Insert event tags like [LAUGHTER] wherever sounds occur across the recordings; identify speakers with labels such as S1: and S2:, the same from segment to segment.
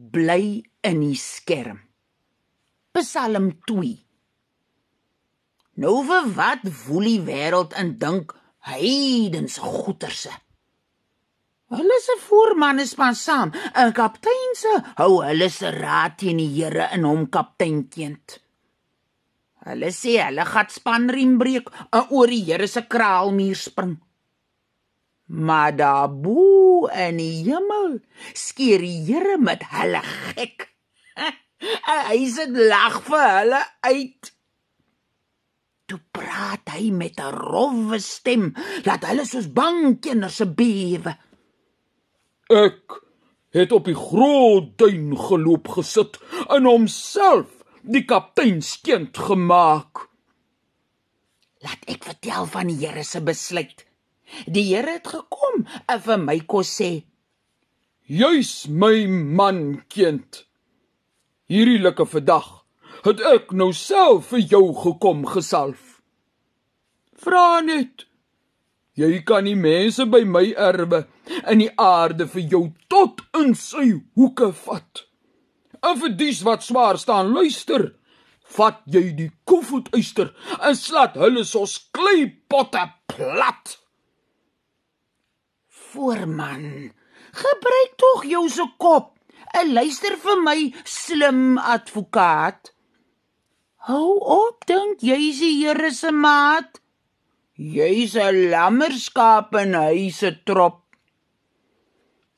S1: bly in die skerm. Psalm 2. Nou vir wat woel die wêreld en dink heidense goeterse. Hulle se voorman is maar saam, 'n kaptein se hou hulle se raad teen die Here in hom kapteinkind. Hulle sê hulle gaan spanriem breek en oor die Here se kraalmuur spring. Maar daar bo in die hemel skeer die Here met hulle gek. [LAUGHS] Hy sit lag vir hulle uit. Toe praat hy met 'n rowwe stem, laat hulle soos bang kinders se bewe.
S2: Ek het op die groot duin geloop gesit en homself die kapteinskind gemaak.
S1: Laat ek vertel van die Here se besluit. Die Here het gekom en vir my kos sê:
S2: "Jy's my man, kind. Hierdie lekker vandag het ek nou self vir jou gekom gesalf. Vra net. Jy kan die mense by my erwe in die aarde vir jou tot in sy hoeke vat." En vir dies wat swaar staan, luister. Vat jy die koevoetuister en slat hulle soos kleipotte plat.
S1: Voorman, gebruik tog jou se kop. En luister vir my, slim advokaat. Hou op, dink jy's die Here se maat. Jy's 'n lammerskaap in hy se trop.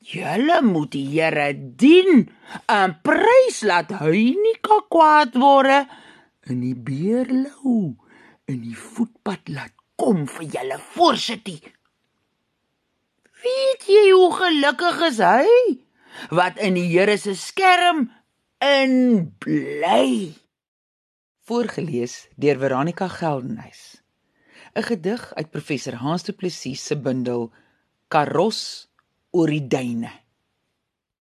S1: Julle moet die Here dien en prys laat hy nie kwaad word in die beerlou in die voetpad laat kom vir julle voorsitie. Weet jy hoe gelukkig is hy wat in die Here se skerm in bly? Voorgeles deur Veronica Geldenhuys. 'n Gedig uit professor Hans Du Plessis se bundel Karos oor die duine.